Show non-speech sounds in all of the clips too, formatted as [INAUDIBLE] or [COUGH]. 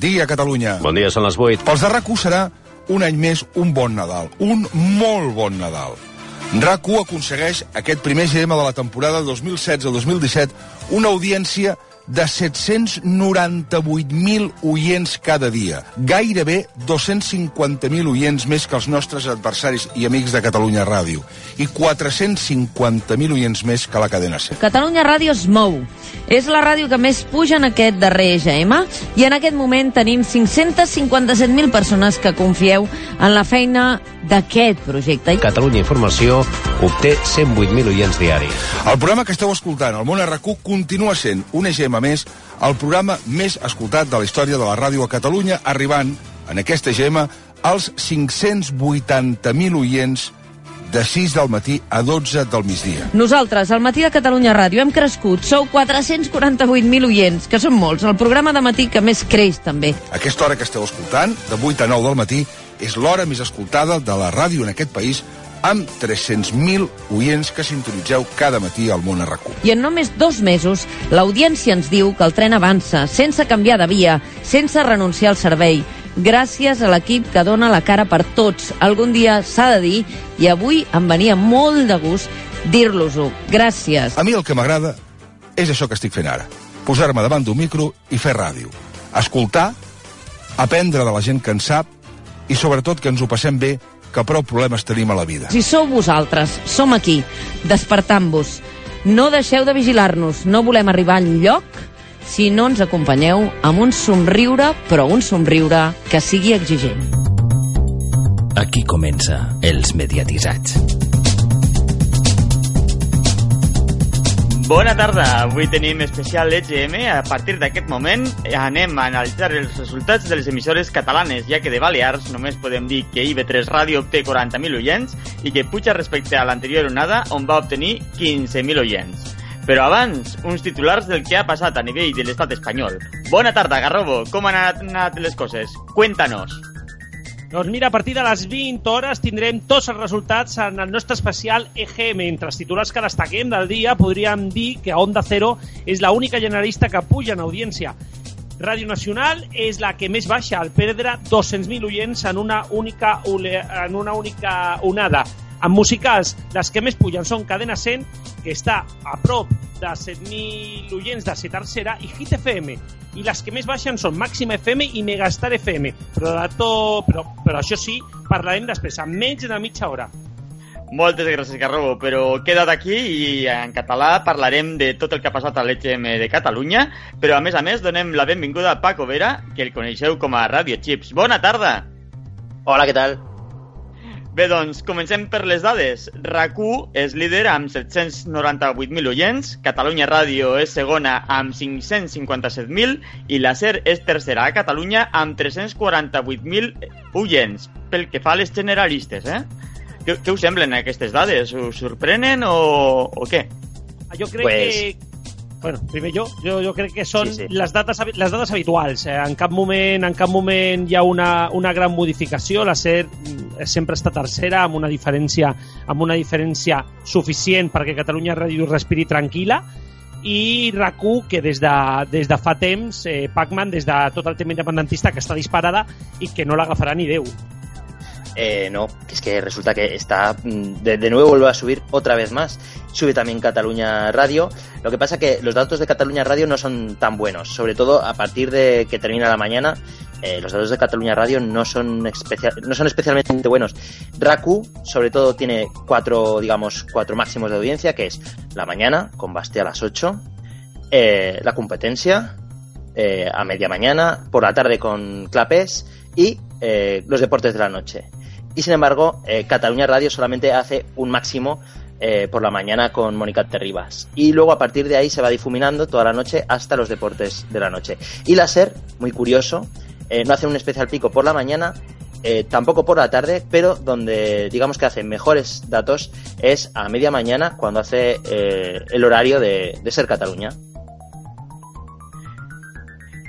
dia, Catalunya. Bon dia, són les 8. Pels de rac serà un any més un bon Nadal, un molt bon Nadal. rac aconsegueix aquest primer GM de la temporada 2016-2017 una audiència de 798.000 oients cada dia. Gairebé 250.000 oients més que els nostres adversaris i amics de Catalunya Ràdio. I 450.000 oients més que la cadena C. Catalunya Ràdio es mou. És la ràdio que més puja en aquest darrer EGM i en aquest moment tenim 557.000 persones que confieu en la feina d'aquest projecte. Catalunya Informació obté 108.000 oients diaris. El programa que esteu escoltant, el Món RQ, continua sent un EGM més el programa més escoltat de la història de la ràdio a Catalunya, arribant, en aquest EGM, als 580.000 oients de 6 del matí a 12 del migdia. Nosaltres, al matí de Catalunya Ràdio, hem crescut. Sou 448.000 oients, que són molts. El programa de matí que més creix, també. Aquesta hora que esteu escoltant, de 8 a 9 del matí, és l'hora més escoltada de la ràdio en aquest país amb 300.000 oients que sintonitzeu cada matí al món RAC1. I en només dos mesos, l'audiència ens diu que el tren avança, sense canviar de via, sense renunciar al servei, gràcies a l'equip que dona la cara per tots. Algun dia s'ha de dir, i avui em venia molt de gust dir-los-ho. Gràcies. A mi el que m'agrada és això que estic fent ara. Posar-me davant d'un micro i fer ràdio. Escoltar, aprendre de la gent que en sap i sobretot que ens ho passem bé que prou problemes tenim a la vida. Si sou vosaltres, som aquí, despertant-vos. No deixeu de vigilar-nos, no volem arribar al lloc si no ens acompanyeu amb un somriure, però un somriure que sigui exigent. Aquí comença Els Mediatitzats. Bona tarda, avui tenim especial EGM. A partir d'aquest moment anem a analitzar els resultats de les emissores catalanes, ja que de Balears només podem dir que IB3 Ràdio obté 40.000 oients i que puja respecte a l'anterior onada, on va obtenir 15.000 oients. Però abans, uns titulars del que ha passat a nivell de l'estat espanyol. Bona tarda, Garrobo. Com han anat les coses? Cuéntanos. Doncs mira, a partir de les 20 hores tindrem tots els resultats en el nostre especial EGM. Entre els titulars que destaquem del dia podríem dir que Onda Cero és la única generalista que puja en audiència. Ràdio Nacional és la que més baixa al perdre 200.000 oients en una única, en una única onada. En musicals, les que més pugen són Cadena 100, que està a prop de 7.000 oients de ser tercera, i Hit FM. I les que més baixen són Màxima FM i Megastar FM. Però, de tot, però, però això sí, parlarem després, en menys de mitja hora. Moltes gràcies, Garrobo, però queda't aquí i en català parlarem de tot el que ha passat a l'EGM de Catalunya, però a més a més donem la benvinguda a Paco Vera, que el coneixeu com a Radio Chips. Bona tarda! Hola, què tal? Bé, doncs, comencem per les dades. RAC1 és líder amb 798.000 oients, Catalunya Ràdio és segona amb 557.000 i la SER és tercera a Catalunya amb 348.000 oients, pel que fa a les generalistes, eh? Què, què us semblen aquestes dades? Us sorprenen o, o què? Jo crec pues... que Bueno, primer jo, jo, jo crec que són sí, sí. Les, dates, les dades habituals. Eh? En cap moment en cap moment hi ha una, una gran modificació. La SER sempre està tercera amb una diferència amb una diferència suficient perquè Catalunya Ràdio respiri tranquil·la i rac que des de, des de fa temps, eh, Pacman, des de tot el tema independentista, que està disparada i que no l'agafarà ni Déu. Eh, no, que es que resulta que está mm, de, nuevo vuelve a subir otra vez más. Sube también Cataluña Radio. Lo que pasa que los datos de Cataluña Radio no son tan buenos, sobre todo a partir de que termina la mañana. Eh, los datos de Cataluña Radio no son, no son especialmente buenos. Raku, sobre todo, tiene cuatro, digamos, cuatro máximos de audiencia, que es la mañana, con Bastia a las 8, eh, la competencia, eh, a media mañana, por la tarde con Clapés y los deportes de la noche y sin embargo eh, Cataluña Radio solamente hace un máximo eh, por la mañana con Mónica Terribas. Y luego a partir de ahí se va difuminando toda la noche hasta los deportes de la noche. Y la SER, muy curioso, eh, no hace un especial pico por la mañana, tampoco por la tarde, pero donde digamos que hace mejores datos es a media mañana cuando hace el horario de, de Ser Cataluña.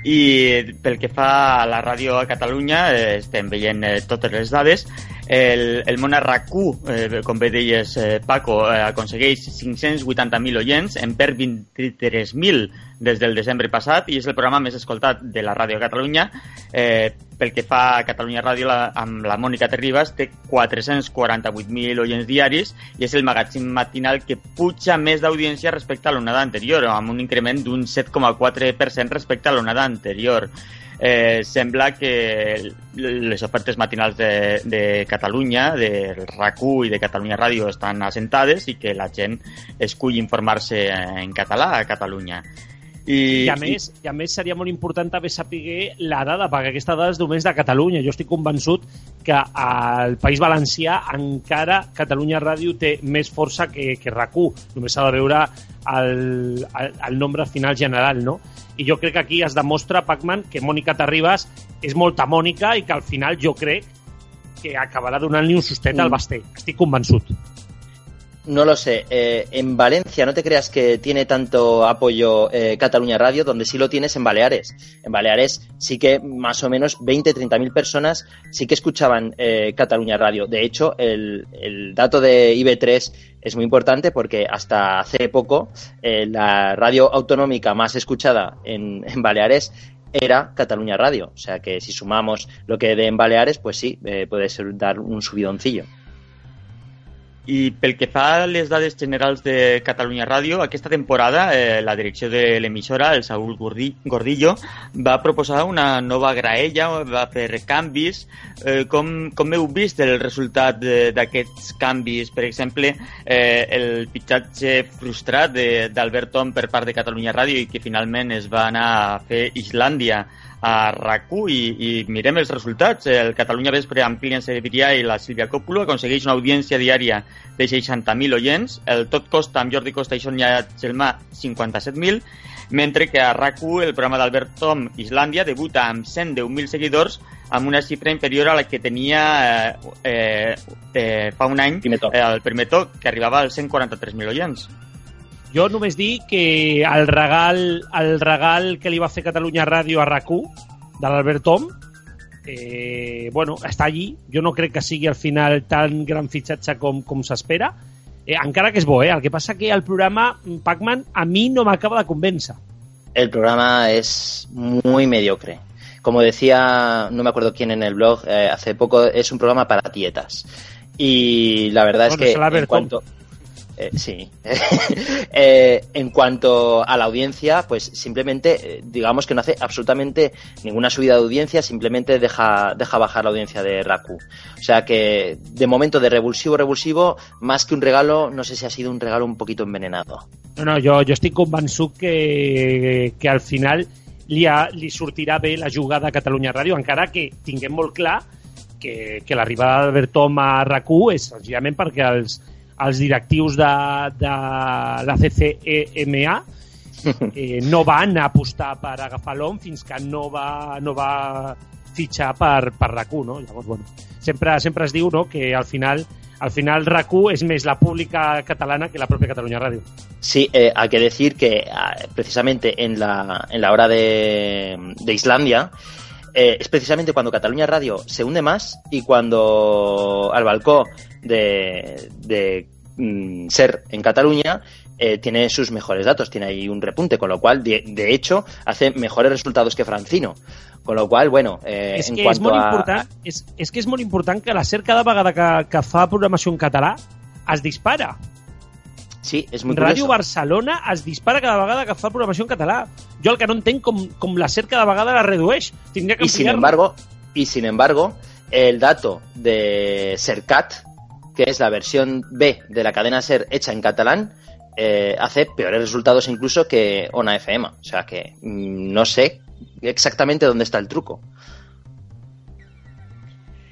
I pel que fa a la ràdio a Catalunya, eh, estem veient eh, totes les dades. El, el món RAC1, eh, com bé deies, eh, Paco, eh, aconsegueix 580.000 oients, en perd 23.000 des del desembre passat i és el programa més escoltat de la ràdio Catalunya. Eh, pel que fa a Catalunya Ràdio, la, amb la Mònica Terribas, té 448.000 oients diaris i és el magazín matinal que puja més d'audiència respecte a l'onada anterior, amb un increment d'un 7,4% respecte a l'onada anterior eh, sembla que les ofertes matinals de, de Catalunya, del RAC1 i de Catalunya Ràdio estan assentades i que la gent escull informar-se en català a Catalunya. I, I, a més, i... I a més seria molt important també saber la dada, perquè aquesta dada és només de Catalunya. Jo estic convençut que al País Valencià encara Catalunya Ràdio té més força que, que RAC1. Només s'ha de veure el, el, el nombre final general, no? i jo crec que aquí es demostra, Pacman, que Mònica Terribas és molta Mònica i que al final jo crec que acabarà donant-li un sustet mm. al Basté. Estic convençut. No lo sé. Eh, en Valencia no te creas que tiene tanto apoyo eh, Cataluña Radio, donde sí lo tienes en Baleares. En Baleares sí que más o menos 20, 30 mil personas sí que escuchaban eh, Cataluña Radio. De hecho, el, dato de IB3 es muy importante porque hasta hace poco eh, la radio autonómica más escuchada en, en Baleares era Cataluña Radio. O sea que si sumamos lo que de en Baleares, pues sí, eh, puede ser dar un subidoncillo. I pel que fa a les dades generals de Catalunya Ràdio, aquesta temporada eh, la direcció de l'emissora, el Saúl Gordillo, va proposar una nova graella, va fer canvis. Eh, com, com heu vist el resultat d'aquests canvis? Per exemple, eh, el pitxatge frustrat d'Albert Tom per part de Catalunya Ràdio i que finalment es va anar a fer Islàndia a rac i, i mirem els resultats. El Catalunya Vespre amb Client Sevilla i la Sílvia Còpulo aconsegueix una audiència diària de 60.000 oients, el Tot Costa amb Jordi Costa i Sonia Gelmà 57.000, mentre que a rac el programa d'Albert Tom Islàndia debuta amb 110.000 seguidors amb una xifra inferior a la que tenia eh, eh, eh, fa un any primer eh, el primer toc, que arribava als 143.000 oients. Jo només dic que el regal, el regal que li va fer Catalunya Ràdio a rac de l'Albert Tom, eh, bueno, està allí. Jo no crec que sigui al final tan gran fitxatge com, com s'espera, eh, encara que és bo, eh? El que passa que el programa Pac-Man a mi no m'acaba de convèncer. El programa es muy mediocre. Como decía, no me acuerdo quién en el blog, eh, hace poco, es un programa para tietas. Y la verdad bueno, es que en cuanto... Eh, sí. [LAUGHS] eh, en cuanto a la audiencia, pues simplemente, eh, digamos que no hace absolutamente ninguna subida de audiencia, simplemente deja, deja bajar la audiencia de Raku. O sea que, de momento, de revulsivo, revulsivo, más que un regalo, no sé si ha sido un regalo un poquito envenenado. No, no, jo, jo estic convençut que, que al final li, ha, li sortirà bé la jugada a Catalunya Ràdio, encara que tinguem molt que, que l'arribada d'Albert Tom a RAC1 és senzillament els directius de, de la CCEMA [LAUGHS] eh, no van apostar per agafar l'OM fins que no va, no va fitxar per, per RAC1, no? Llavors, bueno, sempre, sempre es diu no, que al final al final RAC1 es més la pública catalana que la propia Cataluña Radio. Sí, eh, hay que decir que ah, precisamente en la, en la hora de, de Islandia eh, es precisamente cuando Cataluña Radio se hunde más y cuando al balcón de, de mm, ser en Cataluña eh, tiene sus mejores datos, tiene ahí un repunte, con lo cual, de, de hecho, hace mejores resultados que Francino. Con lo qual, bueno, eh, és en que és molt a... important, és, és que és molt important que la SER cada vegada que, que fa programació en català es dispara. Sí, és molt Ràdio. Barcelona es dispara cada vegada que fa programació en català. Jo el que no entenc com, com la SER cada vegada la redueix. Tindria que Y sin embargo, y sin embargo, el dato de Sercat, que es la versión B de la cadena Ser hecha en catalán, eh, hace peores resultados incluso que Ona FM. O sea que mm, no sé exactamente dónde está el truco.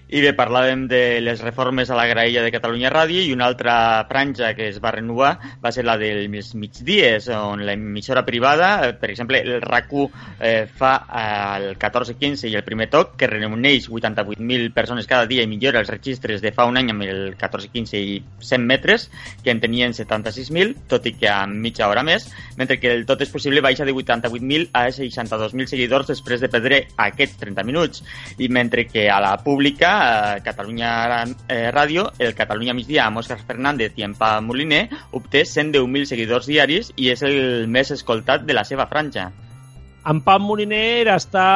I bé, parlàvem de les reformes a la graella de Catalunya Ràdio i una altra franja que es va renovar va ser la dels migdies, on l'emissora privada, eh, per exemple, el RAC1 eh, fa eh, el 14-15 i el primer toc, que reuneix 88.000 persones cada dia i millora els registres de fa un any amb el 14-15 i 100 metres, que en tenien 76.000, tot i que amb mitja hora més, mentre que el tot és possible baixa de 88.000 a 62.000 seguidors després de perdre aquests 30 minuts. I mentre que a la pública a Catalunya eh, Ràdio, el Catalunya Migdia amb Òscar Fernández i en Pa Moliner obté 110.000 seguidors diaris i és el més escoltat de la seva franja. En Pam Moliner està,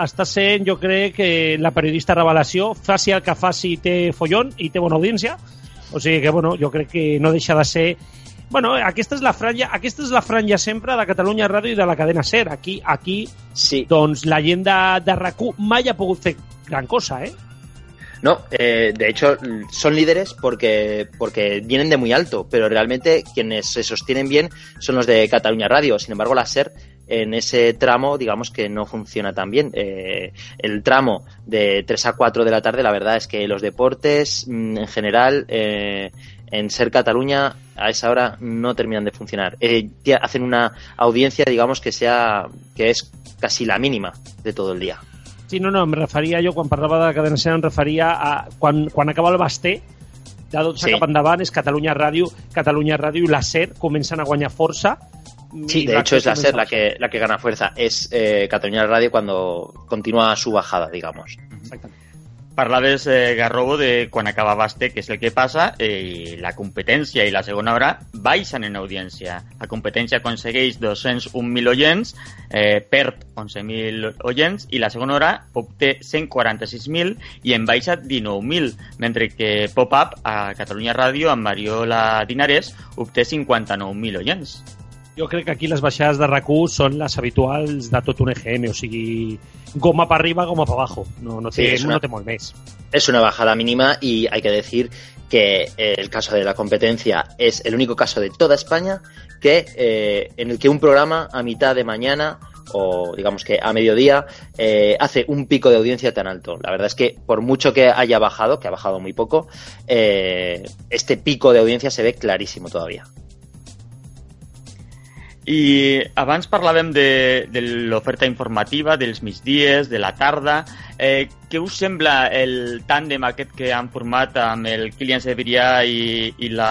està sent, jo crec, que la periodista revelació, faci el que faci, té follon i té bona audiència. O sigui que, bueno, jo crec que no deixa de ser... Bueno, aquesta és la franja, aquesta és la franja sempre de Catalunya Ràdio i de la cadena SER. Aquí, aquí Sí, doncs la gent de, de RAC1 mai ha pogut fer gran cosa, eh? No, eh, de hecho son líderes porque, porque vienen de muy alto, pero realmente quienes se sostienen bien son los de Cataluña Radio. Sin embargo, la SER en ese tramo, digamos que no funciona tan bien. Eh, el tramo de 3 a 4 de la tarde, la verdad es que los deportes mm, en general eh, en SER Cataluña a esa hora no terminan de funcionar. Eh, hacen una audiencia, digamos, que sea que es casi la mínima de todo el día. Sí, no, no, em referia jo, quan parlava de la cadena SER, em referia a quan, quan acaba el Basté, de 12 Sí. cap endavant és Catalunya Ràdio, Catalunya Ràdio i la SER comencen a guanyar força. Sí, de RAC1 hecho es la SER la que, la que gana fuerza. Es eh, Cataluña Radio cuando continúa su bajada, digamos. Exactament. Parlaves, eh, Garrobo, de quan acaba Baste, que és el que passa, eh, la competència i la segona hora baixen en audiència. La competència aconsegueix 201.000 oients, eh, perd 11.000 oients, i la segona hora obté 146.000 i en baixa 19.000, mentre que Pop-Up a Catalunya Ràdio amb Mariola Dinarès obté 59.000 oients. Jo crec que aquí les baixades de RAC1 són les habituals de tot un EGM, o sigui, goma per arriba, goma per abajo. No, no, Sí, té, és una- no té molt més. Es una bajada mínima y hay que decir que eh, el caso de la competencia es el único caso de toda España que eh, en el que un programa a mitad de mañana o digamos que a mediodía eh, hace un pico de audiencia tan alto. La verdad es que por mucho que haya bajado, que ha bajado muy poco, eh, este pico de audiencia se ve clarísimo todavía. I abans parlàvem de, de l'oferta informativa, dels migdies, de la tarda. Eh, què us sembla el tàndem aquest que han format amb el Kilian Severià i, i la...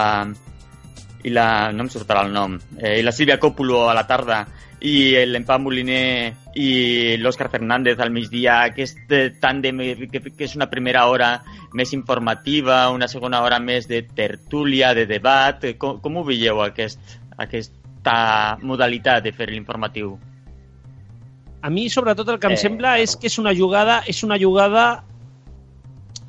i la... no em sortirà el nom. Eh, I la Sílvia Còpolo a la tarda i l'Empà Moliner i l'Òscar Fernández al migdia, aquest tàndem que, que és una primera hora més informativa, una segona hora més de tertúlia, de debat. Com, com ho veieu, aquest, aquesta modalitat de fer l'informatiu? A mi, sobretot, el que em Eh, sembla és que és una jugada, és una jugada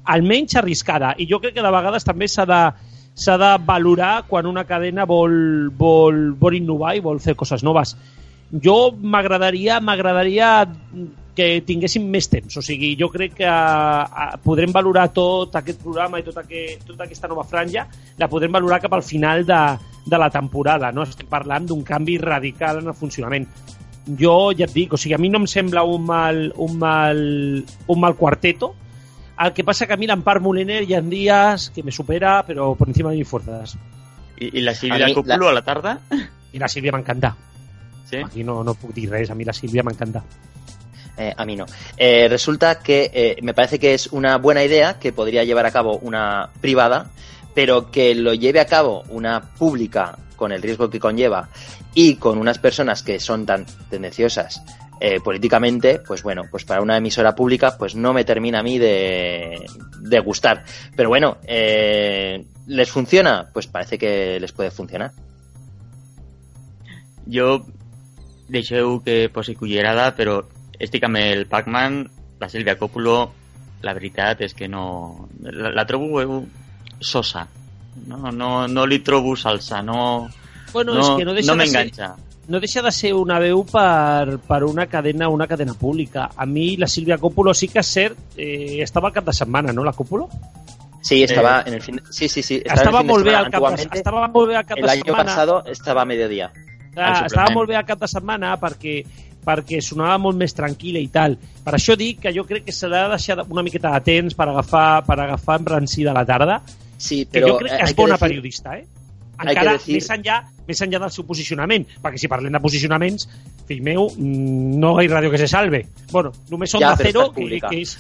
almenys arriscada. I jo crec que de vegades també s'ha de, s'ha de valorar quan una cadena vol, vol, vol innovar i vol fer coses noves. Jo m'agradaria m'agradaria que tinguéssim més temps. O sigui, jo crec que a, podrem valorar tot aquest programa i tot aquest, tota aquesta nova franja, la podrem valorar cap al final de, de la temporada. No? Estem parlant d'un canvi radical en el funcionament jo ja et dic, o sigui, a mi no em sembla un mal, un mal, un mal cuarteto. El que passa que a mi l'Empar Moliner hi ha dies que me supera, però por encima de mis fuerzas. I, i la Sílvia A mi, Còpolo a la tarda? I la Sílvia m'encanta. Sí? Aquí no, no puc dir res, a mi la Sílvia m'encanta. Eh, a mí no. Eh, resulta que eh, me parece que es una buena idea que podría llevar a cabo una privada, pero que lo lleve a cabo una pública con el riesgo que conlleva y con unas personas que son tan tendenciosas eh, políticamente, pues bueno, pues para una emisora pública, pues no me termina a mí de, gustar. Pero bueno, eh, ¿les funciona? Pues parece que les puede funcionar. Jo, deixeu que posi cullerada, però estic amb el Pac-Man, la Sílvia Còpolo, la veritat és que no... La, la trobo sosa. No, no, no li trobo salsa, no... Bueno, no, és que no deixa, no de ser, m'enganxa. no deixa de ser una veu per, per una cadena una cadena pública. A mi la Sílvia Còpolo sí que és cert, eh, estava al cap de setmana, no, la Còpolo? Sí, estaba Eh, en el fin. Sí, sí, sí. El fin de molt bé semana. al cap de, Antiguamente, estava molt bé al cap el de año setmana. pasado estaba a mediodía. Clar, al estava molt bé al cap de setmana perquè perquè sonava molt més tranquil·la i tal. Per això dic que jo crec que s'ha de deixar una miqueta de temps per agafar, per agafar embrancida a la tarda, Sí, que pero jo crec eh, que hay és bona decir- periodista, eh? que Encara decir- més, enllà, més enllà del seu posicionament, perquè si parlem de posicionaments, fill meu, mm, no hi ha ràdio que se salve. Bueno, només són Ja, de però és que, que és...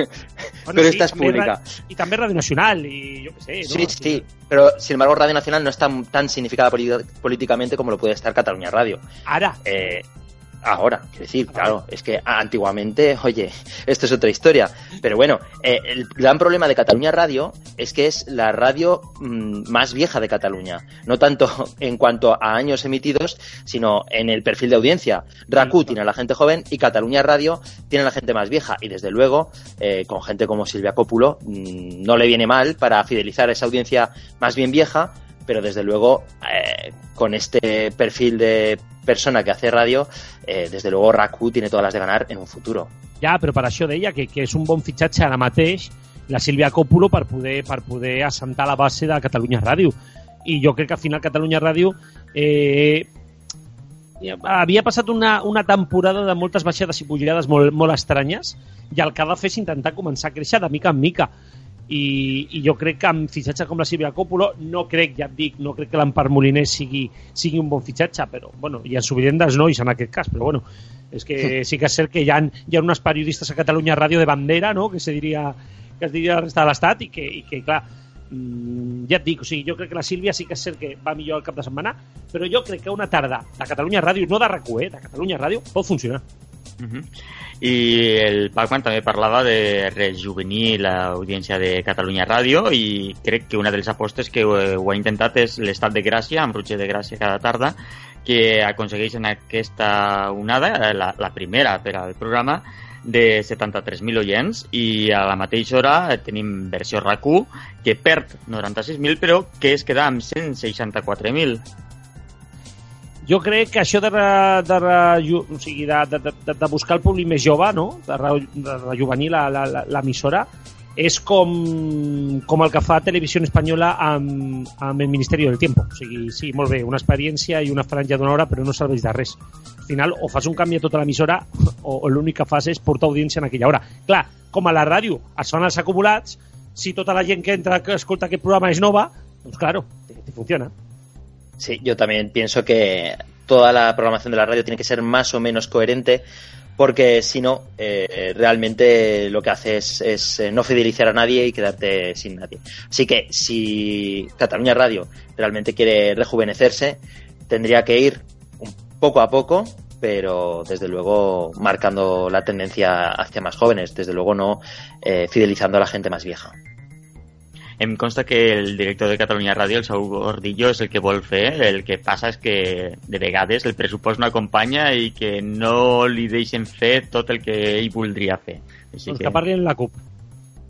[LAUGHS] Però esta és pública. I també Ràdio Nacional, i jo què sé, no? Sí, sí, pero sin embargo Radio Nacional no está tan significada polí- políticamente como lo puede estar Cataluña Radio. Ara, Eh, Ahora, quiero decir, claro, es que antiguamente, oye, esto es otra historia. Pero bueno, eh, el gran problema de Cataluña Radio es que es la radio mm, más vieja de Cataluña. No tanto en cuanto a años emitidos, sino en el perfil de audiencia. RACU tiene a la gente joven y Cataluña Radio tiene a la gente más vieja. Y desde luego, eh, con gente como Silvia Cópulo, mm, no le viene mal para fidelizar a esa audiencia más bien vieja, pero desde luego, eh, con este perfil de persona que hace radio, eh, desde luego RACU tiene todas las de ganar en un futuro. Ja, però per això deia que, que és un bon fitxatge ara mateix la Sílvia Còpolo per poder, per poder assentar la base de Catalunya Ràdio. I jo crec que al final Catalunya Ràdio eh, havia passat una, una temporada de moltes baixades i pujades molt, molt estranyes i el que ha de fer és intentar començar a créixer de mica en mica i, i jo crec que amb fitxatge com la Sílvia Còpolo no crec, ja et dic, no crec que l'Empar Moliner sigui, sigui un bon fitxatge, però bueno, hi ha subirendes nois en aquest cas, però bueno, és que sí que és cert que hi ha, hi ha unes periodistes a Catalunya Ràdio de bandera, no?, que se diria que es diria la resta de l'Estat i que, i que clar, mm, ja et dic, o sigui, jo crec que la Sílvia sí que és cert que va millor el cap de setmana, però jo crec que una tarda de Catalunya Ràdio, no de rac eh, de Catalunya Ràdio, pot funcionar. Uh -huh. I el Pacman també parlava de rejuvenir l'audiència de Catalunya Ràdio i crec que una de les apostes que ho, ho ha intentat és l'estat de Gràcia, amb Roger de Gràcia cada tarda, que aconsegueixen aquesta onada, la, la primera per al programa, de 73.000 oients i a la mateixa hora tenim versió RAC1 que perd 96.000 però que es queda amb 164.000 jo crec que això de, re, de, re, o sigui, de, de, de, de buscar el públic més jove, no? de, re, de rejuvenir l'emissora, és com, com el que fa Televisió Espanyola amb, amb el Ministeri del Tiempo. O sigui, sí, molt bé, una experiència i una franja d'una hora, però no serveix de res. Al final, o fas un canvi a tota l'emissora o, o l'únic que fas és portar audiència en aquella hora. Clar, com a la ràdio es fan els acumulats, si tota la gent que entra que escolta aquest programa és nova, doncs claro, te, te funciona. Sí, yo también pienso que toda la programación de la radio tiene que ser más o menos coherente porque si no, eh, realmente lo que hace es, es, eh, no fidelizar a nadie y quedarte sin nadie. Así que si Cataluña Radio realmente quiere rejuvenecerse, tendría que ir un poco a poco, pero desde luego marcando la tendencia hacia más jóvenes, desde luego no eh, fidelizando a la gente más vieja. Em consta que el director de Catalunya Ràdio, el Saúl Gordillo, és el que vol fer. El que passa és que, de vegades, el pressupost no acompanya i que no li deixen fer tot el que ell voldria fer. Així doncs que, que parli en la CUP.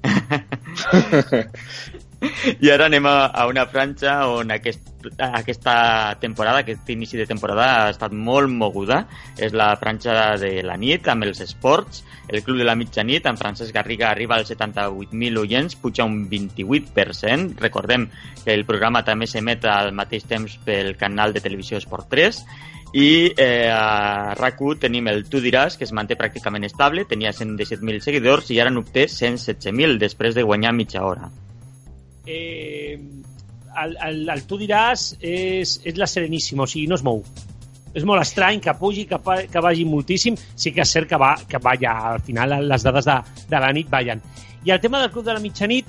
[LAUGHS] [LAUGHS] I ara anem a, a una franja on aquest, aquesta temporada, aquest inici de temporada ha estat molt moguda. És la franja de la nit amb els esports. El Club de la Mitjanit, amb Francesc Garriga, arriba als 78.000 oients, puja un 28%. Recordem que el programa també s'emet al mateix temps pel canal de televisió Esport 3 i eh, a RAC1 tenim el Tu diràs, que es manté pràcticament estable, tenia 117.000 seguidors i ara n'obté 116.000 després de guanyar mitja hora eh, el, el, el tu diràs és, és la Sereníssima, o sigui, no es mou. És molt estrany que pugi, que, que vagi moltíssim. Sí que és cert que va, que va ja, al final les dades de, de la nit ballen. I el tema del Club de la Mitjanit,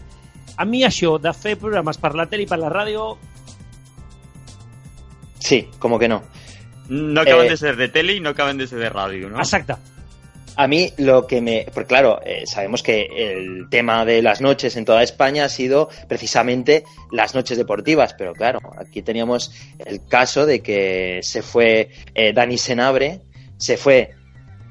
a mi això de fer programes per la tele i per la ràdio... Sí, com que no. No acaben eh... de ser de tele i no acaben de ser de ràdio, no? Exacte. A mí lo que me... Pues claro, eh, sabemos que el tema de las noches en toda España ha sido precisamente las noches deportivas, pero claro, aquí teníamos el caso de que se fue eh, Dani Senabre, se fue,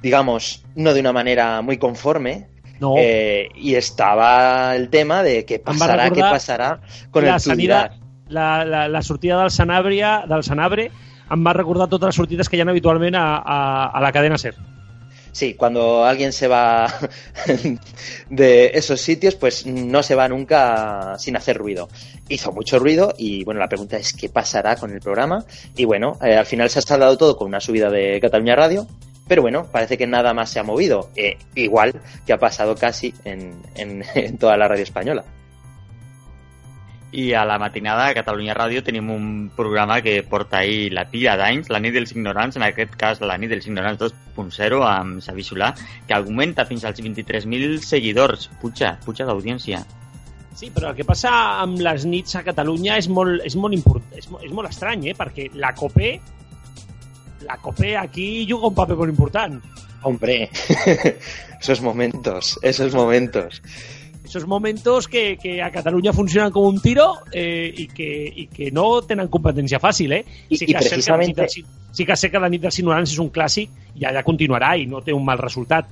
digamos, no de una manera muy conforme, no. eh, y estaba el tema de qué pasará, qué pasará con la el sanidad, la, la, la sortida del Sanabria, del Sanabre em va recordar totes les sortides que hi ha habitualment a, a, a la cadena SER. Sí, cuando alguien se va [LAUGHS] de esos sitios, pues no se va nunca sin hacer ruido. Hizo mucho ruido y bueno, la pregunta es qué pasará con el programa. Y bueno, eh, al final se ha saldado todo con una subida de Cataluña Radio. Pero bueno, parece que nada más se ha movido. Eh, igual que ha pasado casi en, en, [LAUGHS] en toda la radio española. I a la matinada a Catalunya Ràdio tenim un programa que porta ahir la pila d'anys, la nit dels ignorants, en aquest cas la nit dels ignorants 2.0 amb Xavi Solà, que augmenta fins als 23.000 seguidors. Puja, puja d'audiència. Sí, però el que passa amb les nits a Catalunya és molt, és molt, import, és, és molt estrany, eh? perquè la COPE la COPE aquí juga un paper molt important. Hombre, [LAUGHS] esos momentos, esos momentos. Esos momentos que, que a Catalunya funcionen com un tiro eh, i, que, i que no tenen competència fàcil, eh? I- sí i que nit dels- sí que sé que la nit dels ignorants és un clàssic i allà continuarà i no té un mal resultat.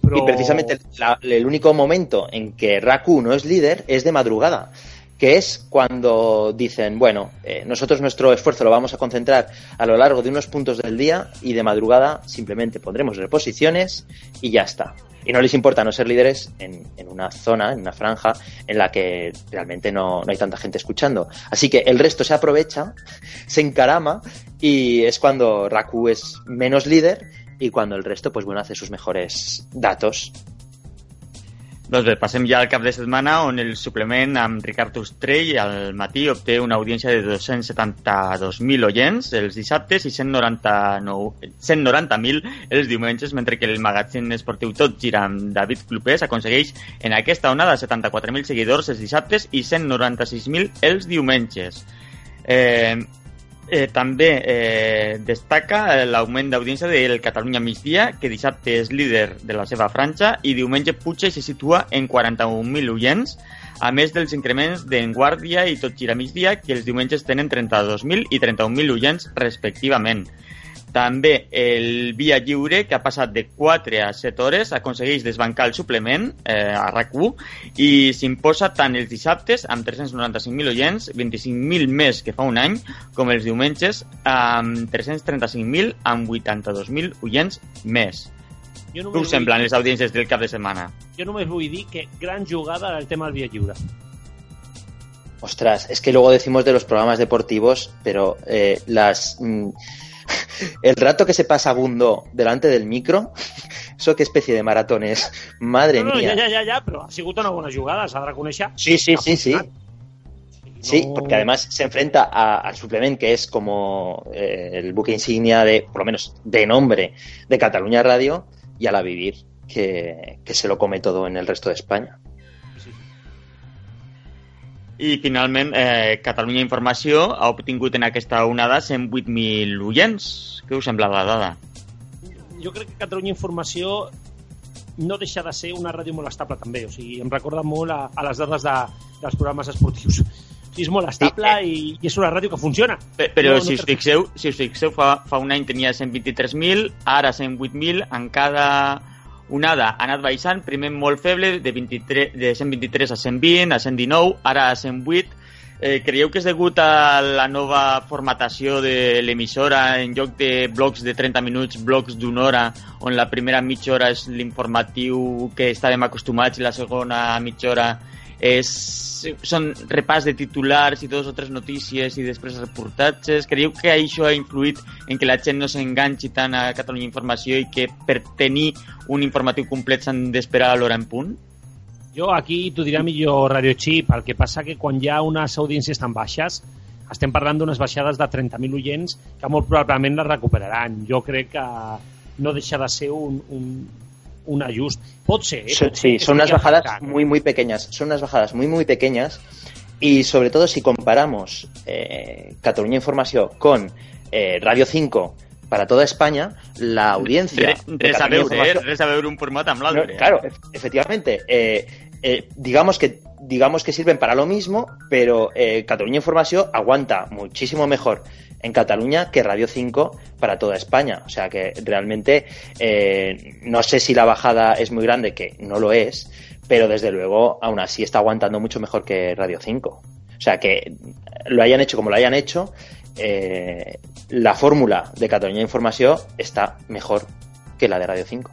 Però... Y precisamente la- el único momento en que Raku no es líder es de madrugada, que es cuando dicen, bueno, eh, nosotros nuestro esfuerzo lo vamos a concentrar a lo largo de unos puntos del día y de madrugada simplemente pondremos reposiciones y ya está. Y no les importa no ser líderes en, en una zona, en una franja en la que realmente no, no hay tanta gente escuchando. Así que el resto se aprovecha, se encarama y es cuando Raku es menos líder y cuando el resto, pues bueno, hace sus mejores datos. Doncs bé, passem ja al cap de setmana on el suplement amb Ricard Ostrell al matí obté una audiència de 272.000 oients els dissabtes i 199 190.000 els diumenges, mentre que el magazín esportiu Tot gira amb David Clopés aconsegueix en aquesta onada 74.000 seguidors els dissabtes i 196.000 els diumenges. Eh, eh, també eh, destaca eh, l'augment d'audiència del Catalunya Migdia, que dissabte és líder de la seva franja i diumenge i se situa en 41.000 oients, a més dels increments d'en Guàrdia i Tot Gira Migdia, que els diumenges tenen 32.000 i 31.000 oients respectivament. També el Via Lliure, que ha passat de 4 a 7 hores, aconsegueix desbancar el suplement eh, a RAC1 i s'imposa tant els dissabtes amb 395.000 oients, 25.000 més que fa un any, com els diumenges amb 335.000 amb 82.000 oients més. Jo Què us semblen vull, les audiències del cap de setmana? jo només vull dir que gran jugada del tema del via lliure. Ostras, es que luego decimos de los programas deportivos, pero eh, las mm, [LAUGHS] el rato que se pasa Bundo delante del micro, [LAUGHS] eso qué especie de maratón es. Madre no, no, mía. ja, ja, ja, ja, però ha sigut una bona jugada, s'ha de reconèixer. Sí, sí, sí, sí. Sí, porque además se enfrenta a- al suplement que es como eh, el buque insignia de, por lo menos, de nombre de Cataluña Radio y a la vivir, que, que se lo come todo en el resto de España. I finalment, eh, Catalunya Informació ha obtingut en aquesta onada 108.000 oients. Què us sembla la dada? jo crec que Catalunya Informació no deixa de ser una ràdio molt estable també, o sigui, em recorda molt a, a les dades de, dels programes esportius. O sigui, és molt estable i, i és una ràdio que funciona. Pe- Però No, no si, us fixeu, si us fixeu, fa, fa un any tenia 123.000, ara 108.000, en cada onada ha anat baixant, primer molt feble, de, 23, de 123 a 120, a 119, ara a 108. Eh, creieu que és degut a la nova formatació de l'emissora en lloc de blocs de 30 minuts, blocs d'una hora, on la primera mitja hora és l'informatiu que estàvem acostumats i la segona mitja hora és, són repàs de titulars i dos o tres notícies i després reportatges. Creieu que això ha influït en que la gent no s'enganxi tant a Catalunya Informació i que per tenir un informatiu complet s'han d'esperar a l'hora en punt? Jo aquí t'ho dirà millor Radio Chip, el que passa que quan hi ha unes audiències tan baixes, estem parlant d'unes baixades de 30.000 oients que molt probablement les recuperaran. Jo crec que no deixa de ser un, un, un ajust. Pot ser, eh? Son- Pot ser sí, son unas bajadas muy, muy pequeñas. Son unas bajadas muy, muy pequeñas. Y sobre todo si comparamos eh, Cataluña Información con eh, Radio 5 para toda España, la audiencia. Res a Catalunya veure, eh? A veure un format amb No, claro, efectivamente. eh, eh, digamos que digamos que sirven para lo mismo, pero eh, Cataluña Información aguanta muchísimo mejor en Cataluña que Radio 5 para toda España. O sea que realmente eh, no sé si la bajada es muy grande, que no lo es, pero desde luego aún así está aguantando mucho mejor que Radio 5. O sea que lo hayan hecho como lo hayan hecho, eh, la fórmula de Cataluña Información está mejor que la de Radio 5.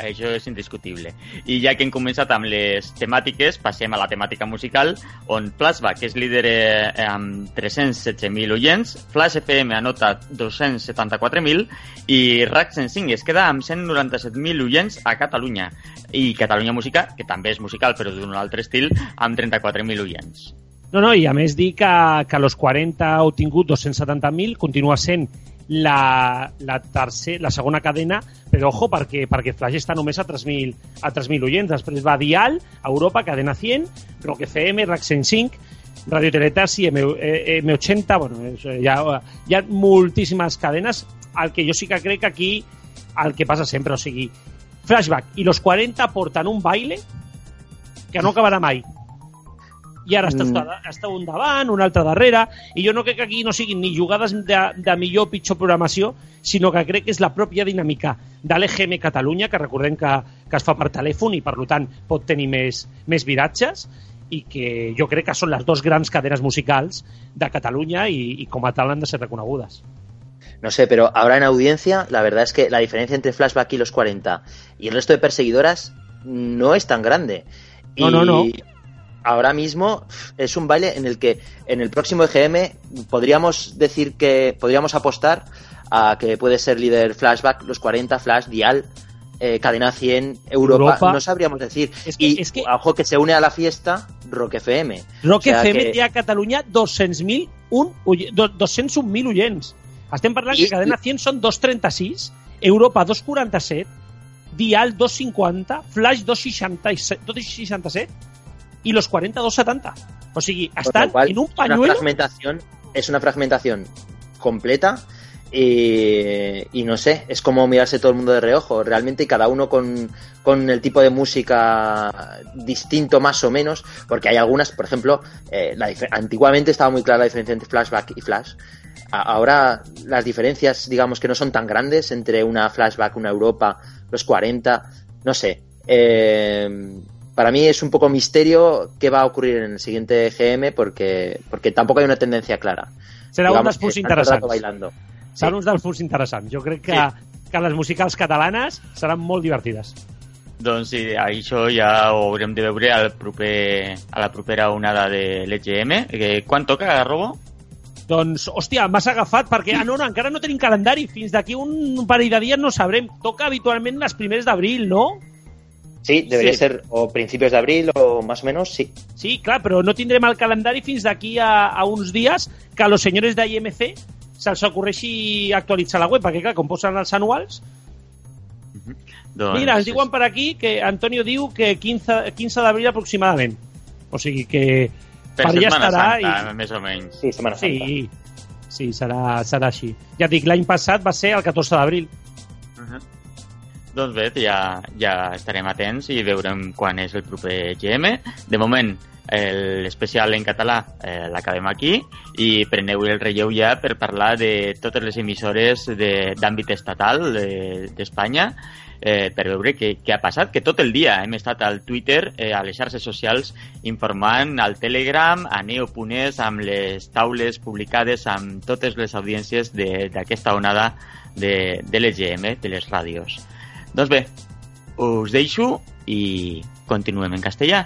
Això és indiscutible. I ja que hem començat amb les temàtiques, passem a la temàtica musical, on Flashback és líder eh, amb 316.000 oients, Flash FM anota 274.000 i RAC 105 es queda amb 197.000 oients a Catalunya. I Catalunya Música, que també és musical però d'un altre estil, amb 34.000 oients. No, no, i a més dir que, que los 40 ha obtingut 270.000, continua sent la, la, tercer, la segona cadena, però ojo, perquè, perquè Flash està només a 3.000 a 3.000 oients. Després va Dial, Europa, Cadena 100, Rock FM, RAC 105, Radio Teletasi, M, eh, M80, bueno, eh, hi, ha, hi ha moltíssimes que jo sí que crec que aquí el que passa sempre, o sigui, Flashback i los 40 porten un baile que no acabarà mai i ara està, mm. està un davant, un altre darrere, i jo no crec que aquí no siguin ni jugades de, de millor o pitjor programació, sinó que crec que és la pròpia dinàmica de l'EGM Catalunya, que recordem que, que es fa per telèfon i per tant pot tenir més, més viratges, i que jo crec que són les dues grans cadenes musicals de Catalunya i, i com a tal han de ser reconegudes. No sé, pero ahora en audiencia, la verdad es que la diferencia entre Flashback y los 40 y el resto de perseguidoras no es tan grande. No, y no, no. Ahora mismo es un baile en el que en el próximo EGM podríamos decir que podríamos apostar a que puede ser líder Flashback, los 40, Flash, Dial, eh, Cadena 100, Europa, Europa, no sabríamos decir. Es que, y es que... ojo que se une a la fiesta Rock FM. Rock o sea FM que... té a Catalunya 200.000 201.000 oients. Estem parlant I, que Cadena 100 són 236, Europa 247, Dial 250, Flash 267, 267 y los 40 270. O sigui, estan en un pañuelo... Una fragmentación, es una fragmentación completa y, y, no sé, es como mirarse todo el mundo de reojo, realmente cada uno con, con el tipo de música distinto más o menos, porque hay algunas, por ejemplo, eh, la antiguamente estaba muy clara la diferencia entre flashback y flash, ahora las diferencias, digamos que no son tan grandes entre una flashback, una Europa, los 40, no sé. Eh, para mí es un poco misterio qué va a ocurrir en el siguiente GM porque, porque tampoco hay una tendencia clara. Serà un dels punts interessants. Bailando. Serà sí. un dels punts interessants. Jo crec que, sí. que les musicals catalanes seran molt divertides. Doncs sí, això ja ho haurem de veure al proper, a la propera onada de l'EGM. Quan toca, Robo? Doncs, hòstia, m'has agafat perquè, ah, no, no, encara no tenim calendari. Fins d'aquí un parell de dies no sabrem. Toca habitualment les primeres d'abril, no? Sí, debería sí. ser o principios de abril o más o menos, sí. Sí, clar, però no tindrem el calendari fins d'aquí a, a uns dies que a los senyors d'IMC se'ls ocorreixi actualitzar la web, perquè clar, com posen els anuals... Uh -huh. doncs... Mira, ens diuen per aquí que Antonio diu que 15, 15 d'abril aproximadament. O sigui que per, per allà estarà... Santa, i... més o menys. Sí, Setmana Santa. Sí, sí serà, serà així. Ja dic, l'any passat va ser el 14 d'abril. Uh -huh. Doncs bé, ja, ja estarem atents i veurem quan és el proper GM. De moment, l'especial en català eh, l'acabem aquí i preneu el relleu ja per parlar de totes les emissores d'àmbit de, estatal d'Espanya de, eh, per veure què, què ha passat, que tot el dia hem estat al Twitter, eh, a les xarxes socials, informant al Telegram, a Neo.es, amb les taules publicades amb totes les audiències d'aquesta onada de, de l'EGM, de les ràdios. Doncs bé, us deixo i continuem en castellà.